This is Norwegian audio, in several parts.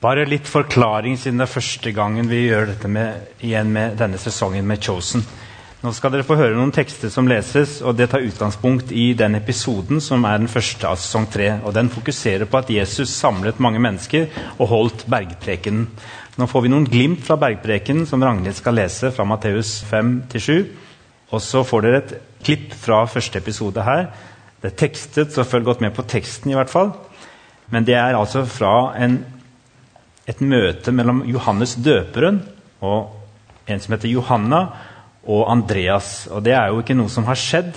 Bare litt forklaring, siden det er første gangen vi gjør dette med, igjen med denne sesongen med Chosen. Nå skal dere få høre noen tekster som leses, og det tar utgangspunkt i den episoden som er den første av sesong tre. Og den fokuserer på at Jesus samlet mange mennesker og holdt bergprekenen. Nå får vi noen glimt fra bergprekenen som Ragnhild skal lese fra Matteus 5-7. Og så får dere et klipp fra første episode her. Det er tekstet, så følg godt med på teksten i hvert fall. Men det er altså fra en et møte mellom Johannes døperen og en som heter Johanna, og Andreas. Og Det er jo ikke noe som har skjedd,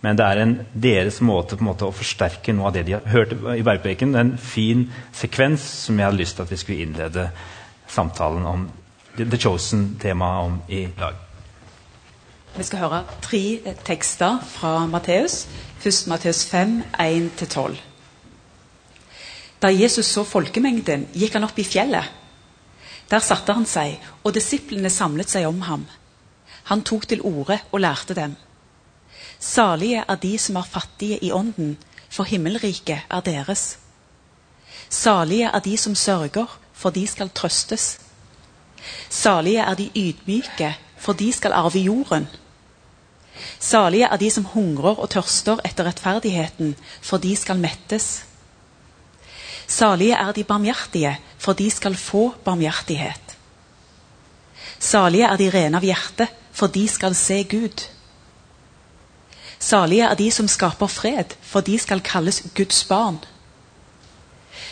men det er en deres måte, måte å forsterke noe av det de har hørt i bergpreken. En fin sekvens som jeg hadde lyst til at vi skulle innlede samtalen om The Chosen-temaet om i dag. Vi skal høre tre tekster fra Matteus. Først Matteus 5, 1-12. Da Jesus så folkemengden, gikk han opp i fjellet. Der satte han seg, og disiplene samlet seg om ham. Han tok til orde og lærte dem. Salige er de som er fattige i ånden, for himmelriket er deres. Salige er de som sørger, for de skal trøstes. Salige er de ydmyke, for de skal arve jorden. Salige er de som hungrer og tørster etter rettferdigheten, for de skal mettes. Salige er de barmhjertige, for de skal få barmhjertighet. Salige er de rene av hjerte, for de skal se Gud. Salige er de som skaper fred, for de skal kalles Guds barn.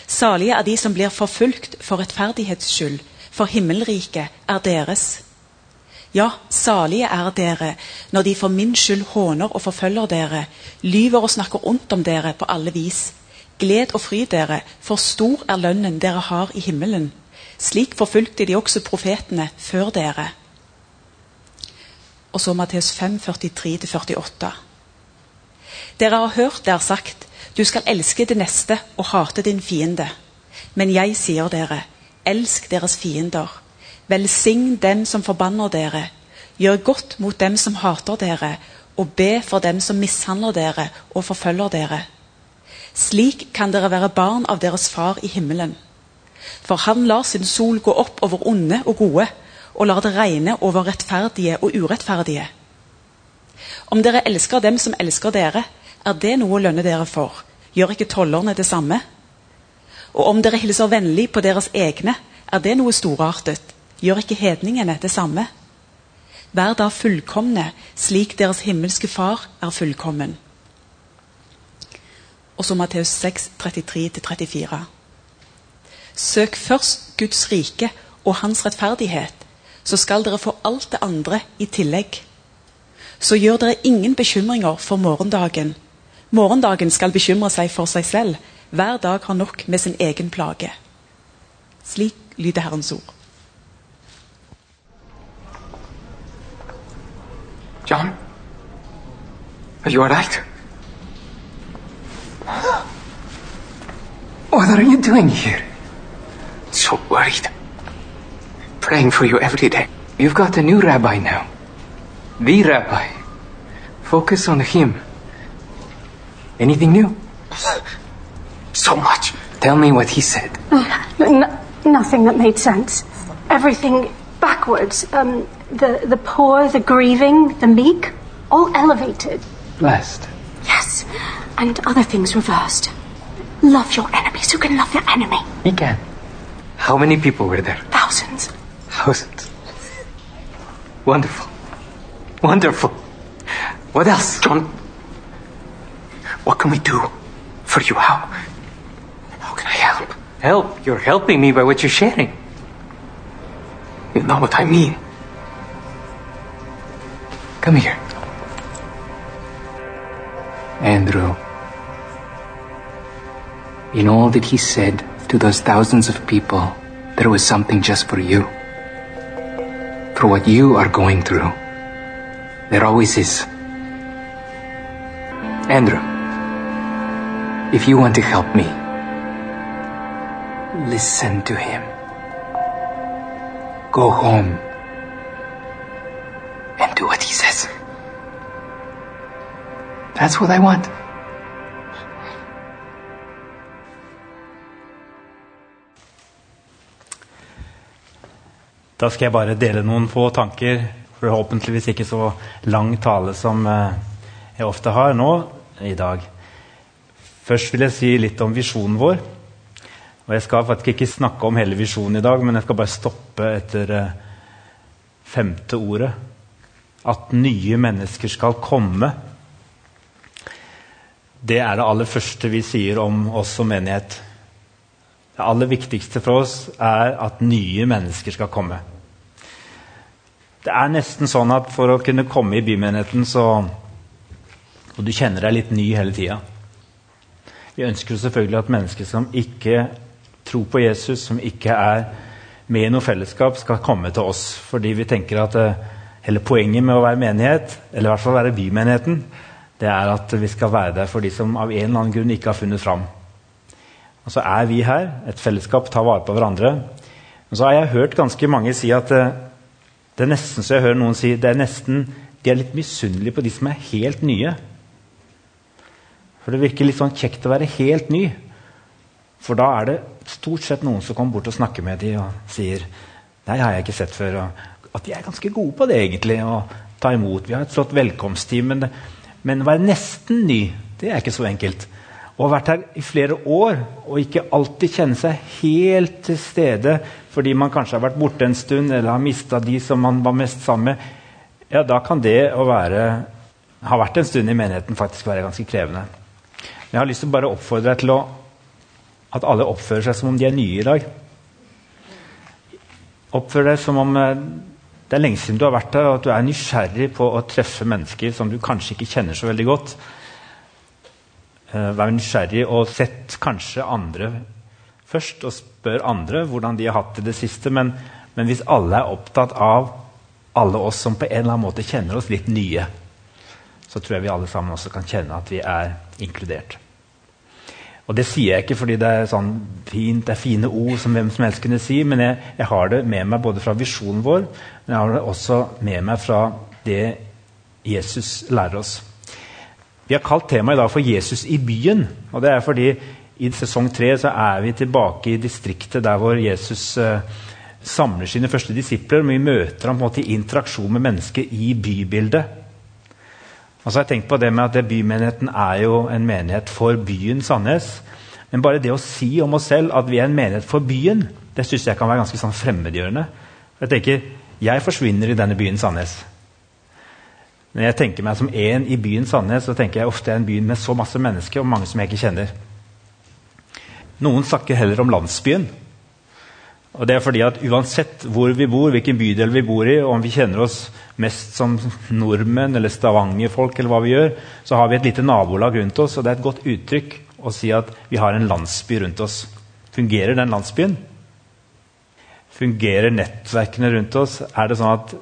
Salige er de som blir forfulgt for rettferdighets skyld, for himmelriket er deres. Ja, salige er dere når de for min skyld håner og forfølger dere, lyver og snakker ondt om dere på alle vis. Gled og fry dere, for stor er lønnen dere har i himmelen. Slik forfulgte de også profetene før dere. Og så Matteus 5, 43-48. Dere har hørt det er sagt, du skal elske det neste og hate din fiende. Men jeg sier dere, elsk deres fiender. Velsign dem som forbanner dere. Gjør godt mot dem som hater dere, og be for dem som mishandler dere og forfølger dere slik kan dere være barn av deres far i himmelen. For han lar sin sol gå opp over onde og gode, og lar det regne over rettferdige og urettferdige. Om dere elsker dem som elsker dere, er det noe å lønne dere for. Gjør ikke tollerne det samme? Og om dere hilser vennlig på deres egne, er det noe storartet. Gjør ikke hedningene det samme? Vær da fullkomne, slik deres himmelske Far er fullkommen og så Matteus 6, 33-34. Søk først Guds rike og hans rettferdighet, så skal dere få alt det andre i tillegg. Så gjør dere ingen bekymringer for morgendagen. Morgendagen skal bekymre seg for seg selv. Hver dag har nok med sin egen plage. Slik lyder Herrens ord. John, are you all right? What are you doing here? So worried. Praying for you every day. You've got a new rabbi now. The rabbi. Focus on him. Anything new? So much. Tell me what he said. N- nothing that made sense. Everything backwards. Um, the, the poor, the grieving, the meek, all elevated. Blessed. Yes, and other things reversed. Love your enemies. Who can love their enemy? He can. How many people were there? Thousands. Thousands. Wonderful. Wonderful. What else? John, what can we do for you? How? How can I help? Help. You're helping me by what you're sharing. You know what I mean. Come here. Andrew. In all that he said to those thousands of people, there was something just for you. For what you are going through. There always is. Andrew, if you want to help me, listen to him. Go home and do what he says. That's what I want. Da skal jeg bare dele noen få tanker, forhåpentligvis ikke så lang tale som eh, jeg ofte har nå i dag. Først vil jeg si litt om visjonen vår. Og Jeg skal faktisk ikke snakke om hele visjonen i dag, men jeg skal bare stoppe etter eh, femte ordet. At nye mennesker skal komme. Det er det aller første vi sier om oss som menighet. Det aller viktigste for oss er at nye mennesker skal komme. Det er nesten sånn at for å kunne komme i bymenigheten, så Og du kjenner deg litt ny hele tida. Vi ønsker selvfølgelig at mennesker som ikke tror på Jesus, som ikke er med i noe fellesskap, skal komme til oss. Fordi vi tenker at eh, hele poenget med å være menighet, eller i hvert fall være bymenigheten, det er at vi skal være der for de som av en eller annen grunn ikke har funnet fram. Og så er vi her, et fellesskap, tar vare på hverandre. Og så har jeg hørt ganske mange si at eh, det er nesten så jeg hører noen si det er nesten, de er litt misunnelige på de som er helt nye. For det virker litt sånn kjekt å være helt ny. For da er det stort sett noen som kommer bort og snakker med dem og sier Nei, har jeg ikke sett før. Og at de er ganske gode på det, egentlig. Å ta imot. Vi har et flott velkomstteam. Men, å være nesten ny, det er ikke så enkelt. Å ha vært her i flere år og ikke alltid kjenne seg helt til stede fordi man kanskje har vært borte en stund eller har mista de som man var mest sammen med, ja, da kan det å være, ha vært en stund i menigheten faktisk være ganske krevende. Men Jeg har lyst til å bare oppfordre deg til å, at alle oppfører seg som om de er nye i dag. Oppfør deg som om eh, det er lenge siden du har vært her, og at du er nysgjerrig på å treffe mennesker som du kanskje ikke kjenner så veldig godt. Eh, vær nysgjerrig og sett kanskje andre først, og spør andre hvordan de har hatt det det siste. Men, men hvis alle er opptatt av alle oss som på en eller annen måte kjenner oss litt nye, så tror jeg vi alle sammen også kan kjenne at vi er inkludert. Og Det sier jeg ikke fordi det er sånn fint, det er fine ord som hvem som helst kunne si, men jeg, jeg har det med meg både fra visjonen vår, men jeg har det også med meg fra det Jesus lærer oss. Vi har kalt temaet i dag for 'Jesus i byen'. og det er fordi i sesong tre så er vi tilbake i distriktet der hvor Jesus eh, samler sine første disipler. Men vi møter ham på en måte i interaksjon med mennesker i bybildet. Og så har jeg tenkt på det med at Bymenigheten er jo en menighet for byen Sandnes. Men bare det å si om oss selv at vi er en menighet for byen, det syns jeg kan være ganske sånn fremmedgjørende. Jeg tenker, jeg forsvinner i denne byen Sandnes. Når jeg tenker meg som én i byen Sandnes, så tenker jeg ofte en by med så masse mennesker og mange som jeg ikke kjenner. Noen snakker heller om landsbyen. Og det er fordi at Uansett hvor vi bor, hvilken bydel vi bor i, og om vi kjenner oss mest som nordmenn eller stavangerfolk, eller hva vi gjør, så har vi et lite nabolag rundt oss. og Det er et godt uttrykk å si at vi har en landsby rundt oss. Fungerer den landsbyen? Fungerer nettverkene rundt oss? Er det sånn at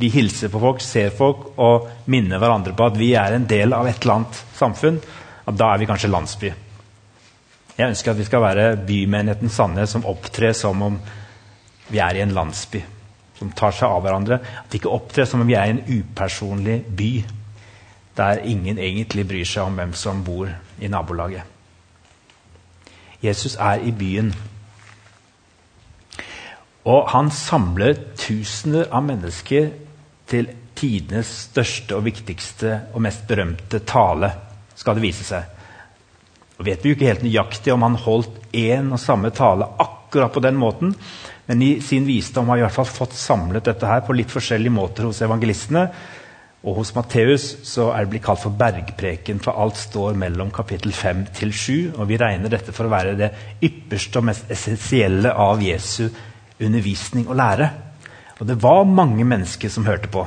vi hilser på folk, ser folk og minner hverandre på at vi er en del av et eller annet samfunn? At da er vi kanskje landsby. Jeg ønsker at vi skal være bymenigheten Sandnes som opptrer som om vi er i en landsby. Som tar seg av hverandre. At vi ikke opptrer som om vi er i en upersonlig by. Der ingen egentlig bryr seg om hvem som bor i nabolaget. Jesus er i byen. Og han samler tusener av mennesker til tidenes største og viktigste og mest berømte tale, skal det vise seg. Og vet vi jo ikke helt nøyaktig om han holdt én og samme tale akkurat på den måten, men i sin visdom har vi i hvert fall fått samlet dette her på litt forskjellige måter hos evangelistene. Og hos Matteus så er det blitt kalt for bergpreken, for alt står mellom kapittel 5 til 7. Og vi regner dette for å være det ypperste og mest essensielle av Jesu undervisning og lære. Og det var mange mennesker som hørte på.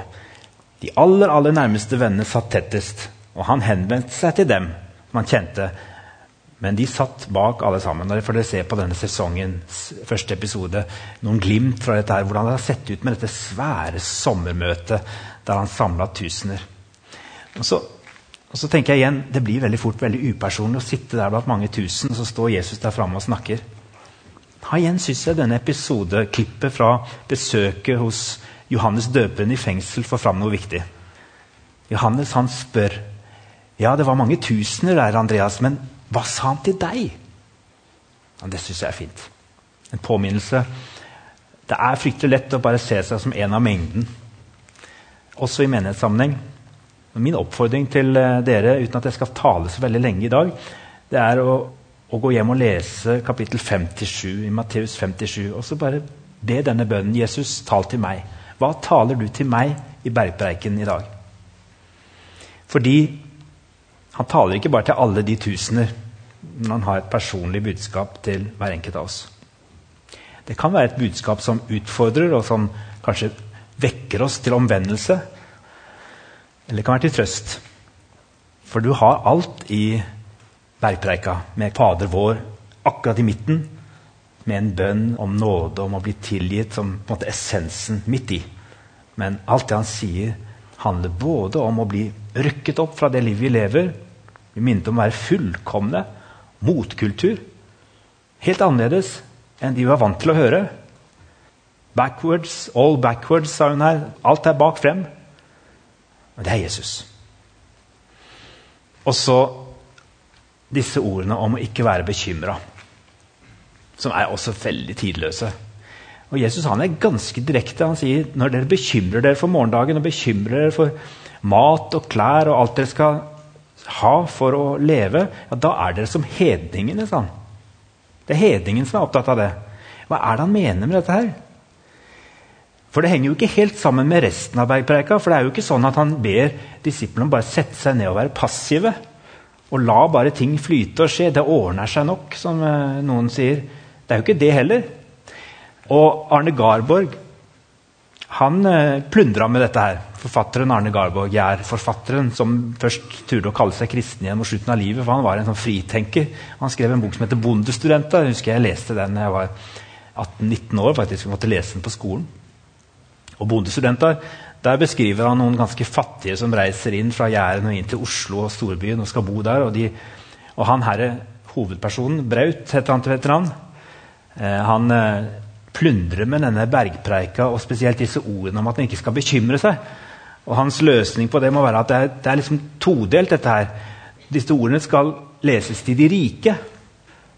De aller, aller nærmeste vennene satt tettest, og han henvendte seg til dem som han kjente. Men de satt bak alle sammen. og får dere se på denne sesongens første episode noen glimt fra dette her, hvordan det har sett ut med dette svære sommermøtet der han samla tusener. Og så, og så, tenker jeg igjen, Det blir veldig fort veldig upersonlig å sitte der blant mange tusen, og så står Jesus der framme og snakker. Ha igjen syns jeg denne episodeklippet fra besøket hos Johannes døperen i fengsel får fram noe viktig. Johannes han spør ja, det var mange tusener der, Andreas, men hva sa han til deg? Ja, det syns jeg er fint. En påminnelse Det er fryktelig lett å bare se seg som en av mengden, også i menighetssammenheng. Min oppfordring til eh, dere, uten at jeg skal tale så veldig lenge i dag, det er å, å gå hjem og lese kapittel 57 i Matteus 57, og så bare be denne bønnen. Jesus, tal til meg. Hva taler du til meg i bergpreiken i dag? Fordi han taler ikke bare til alle de tusener, men han har et personlig budskap til hver enkelt av oss. Det kan være et budskap som utfordrer, og som kanskje vekker oss til omvendelse. Eller det kan være til trøst. For du har alt i bergpreika med Fader vår akkurat i midten. Med en bønn om nåde, om å bli tilgitt, som på en måte essensen midt i. Men alt det han sier, handler både om å bli rykket opp fra det livet vi lever. Vi minnet om å være fullkomne. Motkultur. Helt annerledes enn de vi var vant til å høre. Backwards, all backwards, sa hun her. Alt er bak frem. Men det er Jesus. Og så disse ordene om å ikke være bekymra, som er også veldig tidløse. Og Jesus han er ganske direkte. Han sier når dere bekymrer dere for morgendagen og bekymrer dere for mat og klær og alt dere skal ha for å leve, ja, da er dere som hedningene. Sånn. Det er hedningen som er opptatt av det. Hva er det han mener med dette her? For det henger jo ikke helt sammen med resten av bergpreika. For det er jo ikke sånn at han ber disiplene om bare sette seg ned og være passive. Og la bare ting flyte og skje. Det ordner seg nok, som eh, noen sier. Det er jo ikke det heller. Og Arne Garborg han eh, plundra med dette her. Forfatteren Arne Garborg er forfatteren som først turde å kalle seg kristen igjen mot slutten av livet. for Han var en sånn fritenker. Han skrev en bok som heter 'Bondestudenter'. Jeg husker jeg leste den da jeg var 18-19 år. faktisk, jeg måtte lese den på skolen og bondestudenter. Der beskriver han noen ganske fattige som reiser inn fra Jæren og inn til Oslo og storbyen og skal bo der. Og, de, og han herre, hovedpersonen, Braut, heter han til veteran, eh, han eh, plundrer med denne bergpreika og spesielt disse ordene om at en ikke skal bekymre seg. Og Hans løsning på det må være at det er, det er liksom todelt. dette her. Disse ordene skal leses til de rike.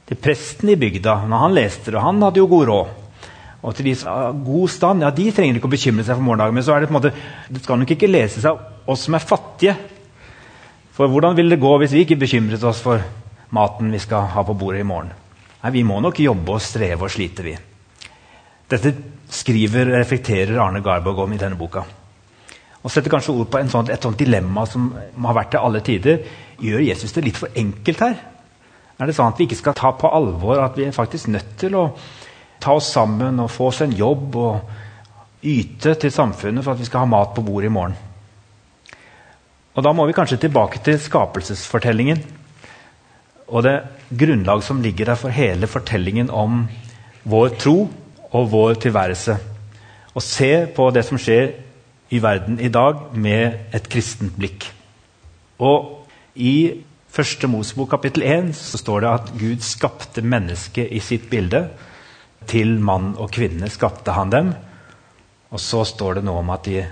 Til presten i bygda. Når han leste det, og han hadde jo god råd og til de som har god stand, ja, de trenger ikke å bekymre seg for morgendagen. Men så er det på en måte, det skal nok ikke lese av oss som er fattige. For hvordan vil det gå hvis vi ikke bekymret oss for maten vi skal ha på bordet i morgen? Nei, Vi må nok jobbe og streve og slite, vi. Dette skriver reflekterer Arne Garborg om i denne boka. Og setter kanskje ord på sånt, et sånt dilemma som har vært til alle tider. Gjør Jesus det litt for enkelt her? Er det sånn at vi ikke skal ta på alvor at vi er faktisk nødt til å ta oss sammen og få oss en jobb og yte til samfunnet for at vi skal ha mat på bordet i morgen. Og Da må vi kanskje tilbake til skapelsesfortellingen og det grunnlag som ligger der for hele fortellingen om vår tro og vår tilværelse. Og se på det som skjer i verden i dag, med et kristent blikk. Og I første Mosebok kapittel 1 så står det at Gud skapte mennesket i sitt bilde. Til mann og kvinne skapte han dem. Og så står det noe om at de,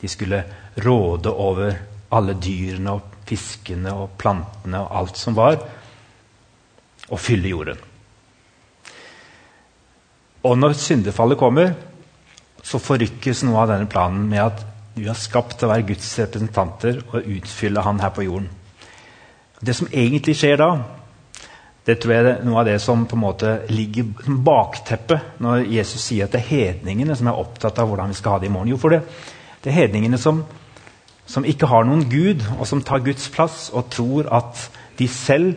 de skulle råde over alle dyrene og fiskene og plantene og alt som var, og fylle jorden. Og når syndefallet kommer, så forrykkes noe av denne planen med at vi har skapt til å være Guds representanter og utfylle Han her på jorden. Det som egentlig skjer da, det tror jeg er noe av det som på en måte ligger som bakteppet når Jesus sier at det er hedningene som er opptatt av hvordan vi skal ha det i morgen. Jo, for det, det er hedningene som, som ikke har noen gud, og som tar Guds plass og tror at de selv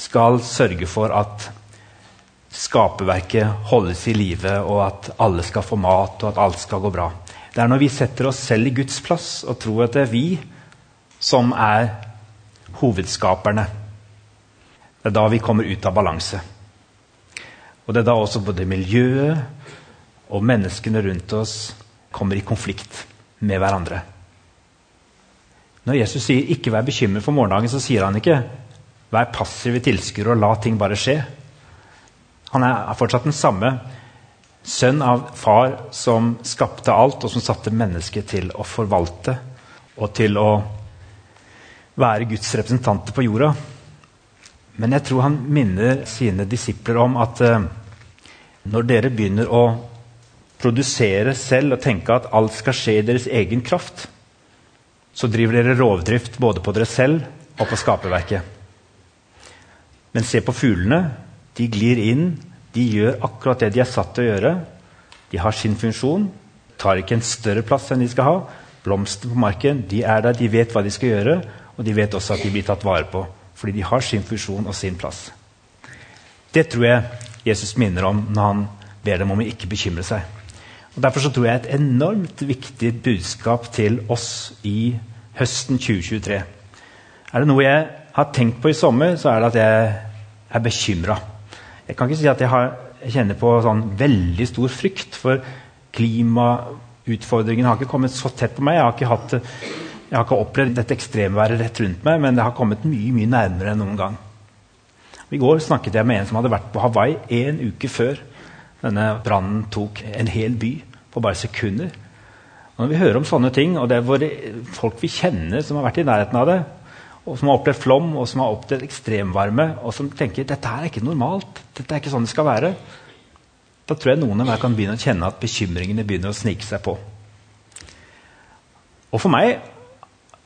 skal sørge for at skaperverket holdes i live, og at alle skal få mat, og at alt skal gå bra. Det er når vi setter oss selv i Guds plass og tror at det er vi som er hovedskaperne det er da vi kommer ut av balanse. Og det er da også både miljøet og menneskene rundt oss kommer i konflikt med hverandre. Når Jesus sier 'ikke vær bekymret for morgendagen', så sier han ikke 'vær passive tilskuere og la ting bare skje'. Han er fortsatt den samme sønn av far som skapte alt, og som satte mennesket til å forvalte og til å være Guds representanter på jorda. Men jeg tror han minner sine disipler om at eh, når dere begynner å produsere selv og tenke at alt skal skje i deres egen kraft, så driver dere rovdrift både på dere selv og på skaperverket. Men se på fuglene. De glir inn. De gjør akkurat det de er satt til å gjøre. De har sin funksjon. Tar ikke en større plass enn de skal ha. Blomster på marken, de er der, de vet hva de skal gjøre. Og de vet også at de blir tatt vare på, fordi de har sin funksjon og sin plass. Det tror jeg Jesus minner om når han ber dem om å ikke bekymre seg. Og Derfor så tror jeg et enormt viktig budskap til oss i høsten 2023. Er det noe jeg har tenkt på i sommer, så er det at jeg er bekymra. Jeg kan ikke si at jeg, har, jeg kjenner på sånn veldig stor frykt, for klimautfordringene har ikke kommet så tett på meg. Jeg har ikke, hatt, jeg har ikke opplevd dette ekstremværet rett rundt meg, men det har kommet mye mye nærmere enn noen gang. I går snakket jeg med en som hadde vært på Hawaii en uke før denne brannen tok en hel by på bare sekunder. Og når vi hører om sånne ting, og det er våre, folk vi kjenner som har vært i nærheten av det, og som har opplevd flom og som har opplevd ekstremvarme, og som tenker dette her er ikke normalt, dette er ikke sånn det skal være, da tror jeg noen av dere kan begynne å kjenne at bekymringene begynner å snike seg på. Og for meg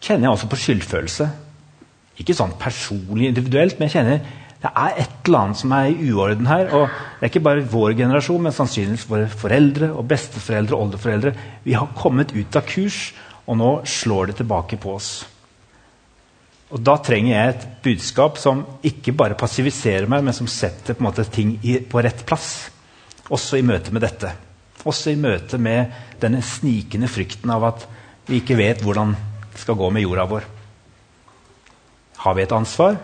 kjenner jeg også på skyldfølelse. Ikke sånn personlig individuelt, men jeg kjenner det er et eller annet som er i uorden her. og Det er ikke bare vår generasjon, men sannsynligvis våre foreldre og besteforeldre og oldeforeldre. Vi har kommet ut av kurs, og nå slår det tilbake på oss. Og Da trenger jeg et budskap som ikke bare passiviserer meg, men som setter på, måte, ting i, på rett plass. Også i møte med dette. Også i møte med denne snikende frykten av at vi ikke vet hvordan skal gå med jorda vår. Har vi et ansvar?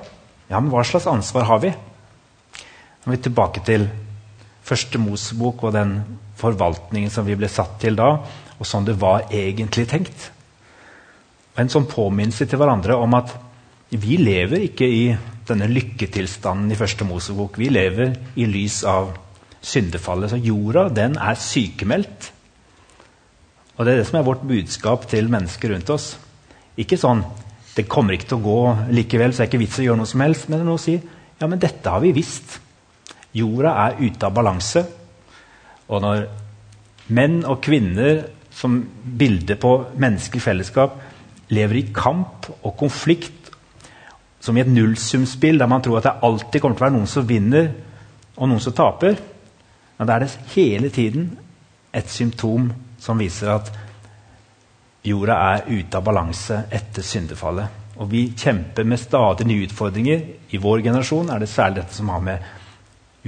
Ja, men hva slags ansvar har vi? Nå er vi tilbake til første Mosebok og den forvaltningen som vi ble satt til da, og sånn det var egentlig tenkt. En sånn påminnelse til hverandre om at vi lever ikke i denne lykketilstanden i første Mosebok. Vi lever i lys av syndefallet. Så jorda, den er sykemeldt. Og det er det som er vårt budskap til mennesker rundt oss. Ikke sånn det kommer ikke til å gå likevel, så det er ikke vits å gjøre noe som helst. Men å si ja, men dette har vi visst. Jorda er ute av balanse. Og når menn og kvinner som bilde på menneskelig fellesskap lever i kamp og konflikt, som i et nullsumspill der man tror at det alltid kommer til å være noen som vinner, og noen som taper, da er det hele tiden et symptom som viser at Jorda er ute av balanse etter syndefallet. Og vi kjemper med stadig nye utfordringer. I vår generasjon er det særlig dette som har med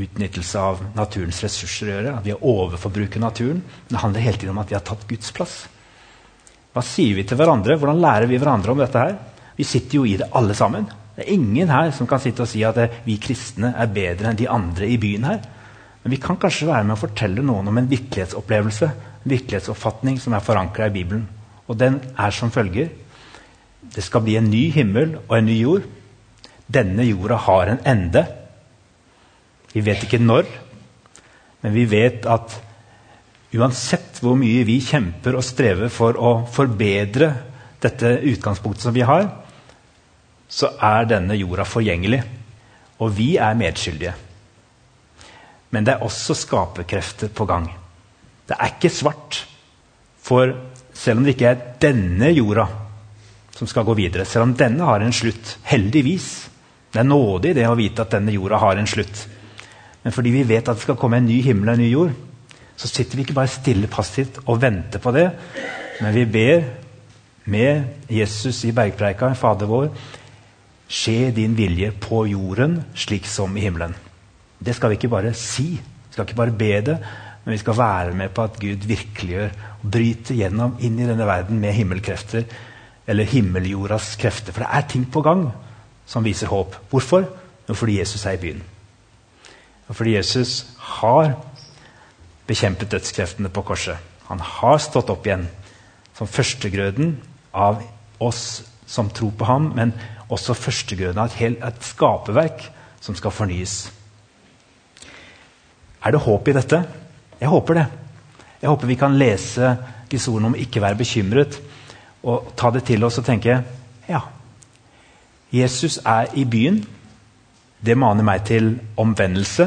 utnyttelse av naturens ressurser å gjøre. At vi har overforbruket naturen. Men det handler hele tiden om at vi har tatt Guds plass. Hva sier vi til hverandre? Hvordan lærer vi hverandre om dette her? Vi sitter jo i det alle sammen. Det er ingen her som kan sitte og si at vi kristne er bedre enn de andre i byen her. Men vi kan kanskje være med å fortelle noen om en virkelighetsopplevelse, en virkelighetsoppfatning som er forankra i Bibelen. Og den er som følger Det skal bli en ny himmel og en ny jord. Denne jorda har en ende. Vi vet ikke når, men vi vet at uansett hvor mye vi kjemper og strever for å forbedre dette utgangspunktet som vi har, så er denne jorda forgjengelig. Og vi er medskyldige. Men det er også skaperkrefter på gang. Det er ikke svart. For selv om det ikke er denne jorda som skal gå videre, selv om denne har en slutt, heldigvis Det er nådig det å vite at denne jorda har en slutt. Men fordi vi vet at det skal komme en ny himmel og en ny jord, så sitter vi ikke bare stille passivt og venter på det, men vi ber med Jesus i bergpreika, Fader vår, skje din vilje på jorden slik som i himmelen. Det skal vi ikke bare si, vi skal ikke bare be det, men vi skal være med på at Gud virkeliggjør og bryter gjennom inn i denne verden med himmelkrefter. Eller himmeljordas krefter. For det er ting på gang som viser håp. Hvorfor? Jo, fordi Jesus er i byen. Og fordi Jesus har bekjempet dødskreftene på korset. Han har stått opp igjen som førstegrøden av oss som tror på ham, men også førstegrøden av et, et skaperverk som skal fornyes. Er det håp i dette? Jeg håper det. Jeg håper vi kan lese disse ordene om ikke være bekymret og ta det til oss og tenke ja, Jesus er i byen. Det maner meg til omvendelse,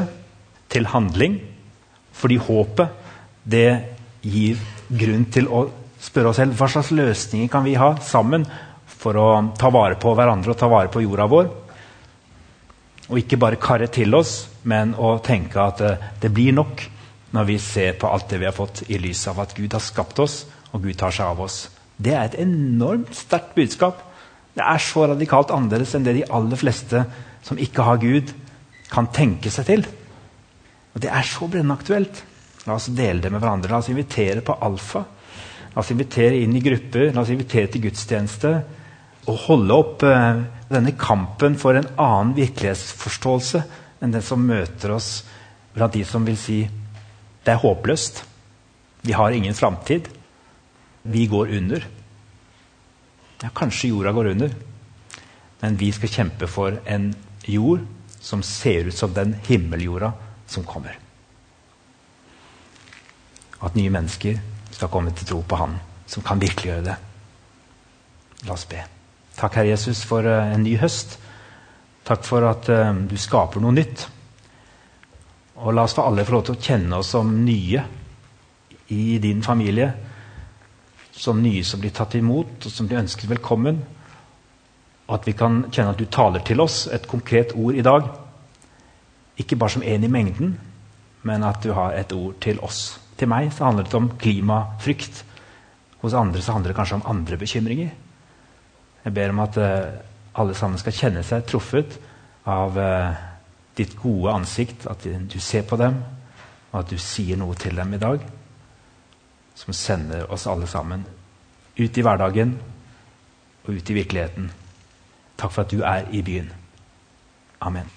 til handling. Fordi håpet, det gir grunn til å spørre oss selv hva slags løsninger kan vi ha sammen for å ta vare på hverandre og ta vare på jorda vår. Og ikke bare karre til oss, men å tenke at det, det blir nok når vi ser på alt det vi har fått i lys av at Gud har skapt oss, og Gud tar seg av oss. Det er et enormt sterkt budskap. Det er så radikalt annerledes enn det de aller fleste som ikke har Gud, kan tenke seg til. Og Det er så brennende aktuelt. La oss dele det med hverandre. La oss invitere på alfa. La oss invitere inn i grupper, la oss invitere til gudstjeneste. Og holde opp eh, denne kampen for en annen virkelighetsforståelse enn den som møter oss blant de som vil si det er håpløst. Vi har ingen framtid. Vi går under. Ja, kanskje jorda går under, men vi skal kjempe for en jord som ser ut som den himmeljorda som kommer. At nye mennesker skal komme til tro på Han som kan virkeliggjøre det. La oss be. Takk, Herre Jesus, for uh, en ny høst. Takk for at uh, du skaper noe nytt. Og la oss for alle få lov til å kjenne oss som nye i din familie. Som nye som blir tatt imot, og som blir ønsket velkommen. Og at vi kan kjenne at du taler til oss et konkret ord i dag. Ikke bare som en i mengden, men at du har et ord til oss. Til meg så handler det om klimafrykt. Hos andre så handler det kanskje om andre bekymringer. Jeg ber om at uh, alle sammen skal kjenne seg truffet av uh, ditt gode ansikt, at du ser på dem, og at du sier noe til dem i dag som sender oss alle sammen ut i hverdagen og ut i virkeligheten. Takk for at du er i byen. Amen.